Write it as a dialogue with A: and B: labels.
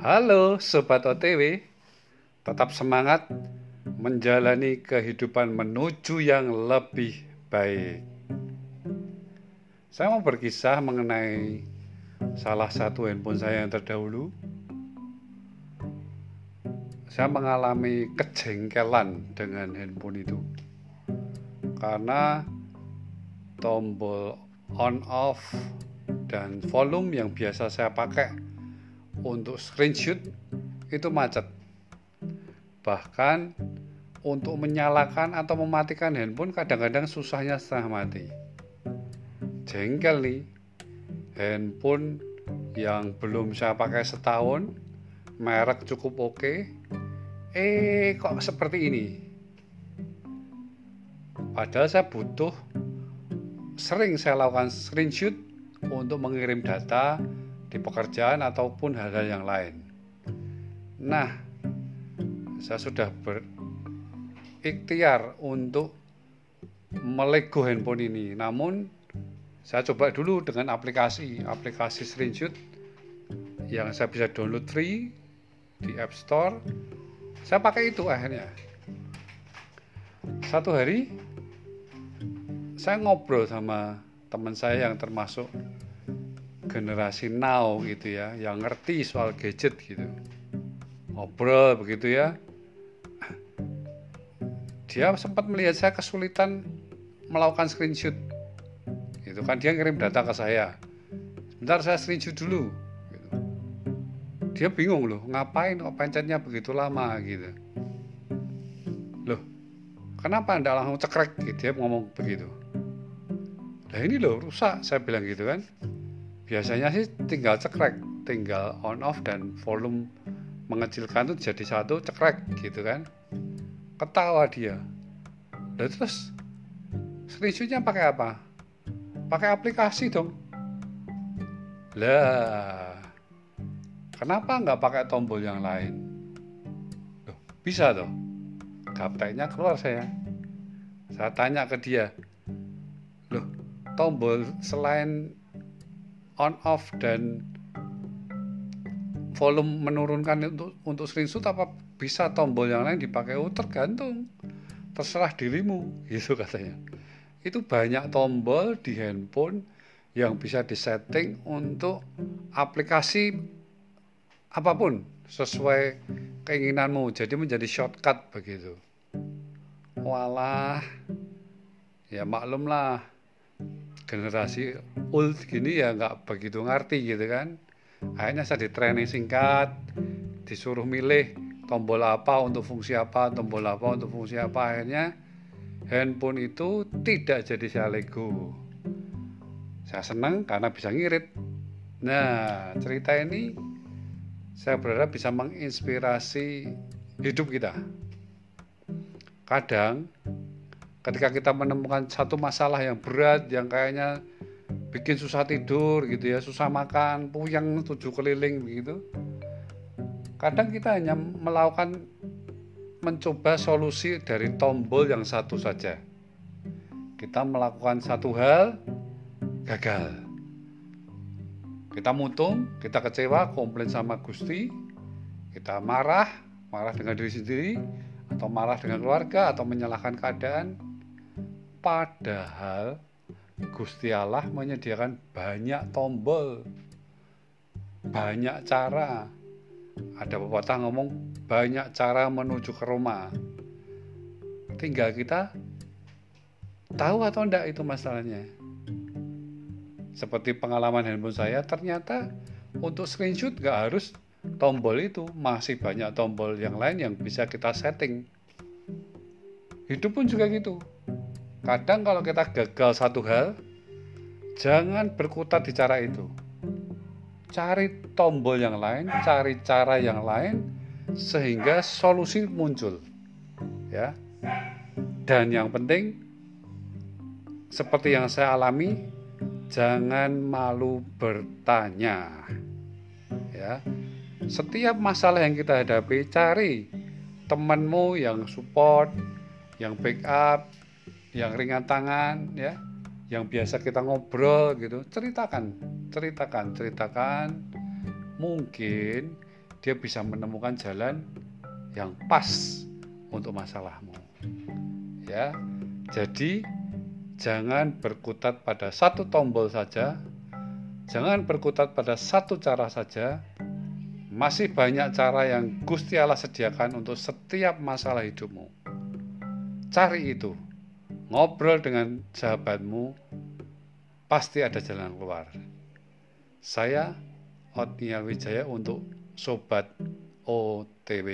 A: Halo Sobat OTW, tetap semangat menjalani kehidupan menuju yang lebih baik. Saya mau berkisah mengenai salah satu handphone saya yang terdahulu. Saya mengalami kejengkelan dengan handphone itu karena tombol on off dan volume yang biasa saya pakai untuk screenshot itu macet. Bahkan untuk menyalakan atau mematikan handphone kadang-kadang susahnya setengah mati. Jengkel nih, handphone yang belum saya pakai setahun, merek cukup oke, eh kok seperti ini? Padahal saya butuh sering saya lakukan screenshot untuk mengirim data di pekerjaan ataupun hal-hal yang lain. Nah, saya sudah berikhtiar untuk melego handphone ini. Namun saya coba dulu dengan aplikasi, aplikasi screenshot yang saya bisa download free di App Store. Saya pakai itu akhirnya. Satu hari saya ngobrol sama teman saya yang termasuk generasi now gitu ya yang ngerti soal gadget gitu. Ngobrol begitu ya. Dia sempat melihat saya kesulitan melakukan screenshot. Gitu kan dia ngirim data ke saya. Sebentar saya screenshot dulu. Gitu. dia bingung loh ngapain kok pencetnya begitu lama gitu. Loh kenapa anda langsung cekrek? Gitu dia ngomong begitu. Nah ini loh rusak saya bilang gitu kan biasanya sih tinggal cekrek tinggal on off dan volume mengecilkan itu jadi satu cekrek gitu kan. Ketawa dia. Dan terus screenshotnya pakai apa? Pakai aplikasi dong. Lah kenapa nggak pakai tombol yang lain? Loh, bisa tuh gapteknya keluar saya. Saya tanya ke dia. Loh tombol selain on off dan volume menurunkan untuk untuk screenshot apa bisa tombol yang lain dipakai? Oh tergantung. Terserah dirimu gitu katanya. Itu banyak tombol di handphone yang bisa disetting untuk aplikasi apa pun sesuai keinginanmu. Jadi menjadi shortcut begitu. Walah ya maklumlah generasi old gini ya nggak begitu ngerti gitu kan. Akhirnya saya di training singkat disuruh milih tombol apa untuk fungsi apa tombol apa untuk fungsi apa. Akhirnya handphone itu tidak jadi saya lego. Saya senang karena bisa ngirit. Nah cerita ini saya berharap bisa menginspirasi hidup kita. Kadang ketika kita menemukan satu masalah yang berat yang kayaknya bikin susah tidur gitu ya susah makan puyeng tujuh keliling begitu kadang kita hanya melakukan mencoba solusi dari tombol yang satu saja. Kita melakukan satu hal gagal. Kita mutung kita kecewa komplain sama Gusti kita marah marah dengan diri sendiri atau marah dengan keluarga atau menyalahkan keadaan Padahal Gusti Allah menyediakan banyak tombol, banyak cara. Ada pepatah ngomong banyak cara menuju ke Roma. Tinggal kita tahu atau enggak itu masalahnya. Seperti pengalaman handphone saya, ternyata untuk screenshot nggak harus tombol itu, masih banyak tombol yang lain yang bisa kita setting. Hidup pun juga gitu Kadang kalau kita gagal satu hal, jangan berkutat di cara itu. Cari tombol yang lain, cari cara yang lain sehingga solusi muncul. Ya. Dan yang penting seperti yang saya alami, jangan malu bertanya. Ya. Setiap masalah yang kita hadapi, cari temanmu yang support, yang backup, yang ringan tangan ya yang biasa kita ngobrol gitu ceritakan ceritakan ceritakan mungkin dia bisa menemukan jalan yang pas untuk masalahmu. Ya. Jadi jangan berkutat pada satu tombol saja. Jangan berkutat pada satu cara saja. Masih banyak cara yang Gusti Allah sediakan untuk setiap masalah hidupmu. Cari itu. Ngobrol dengan sahabatmu, pasti ada jalan keluar. Saya Otniel Wijaya untuk Sobat OTW.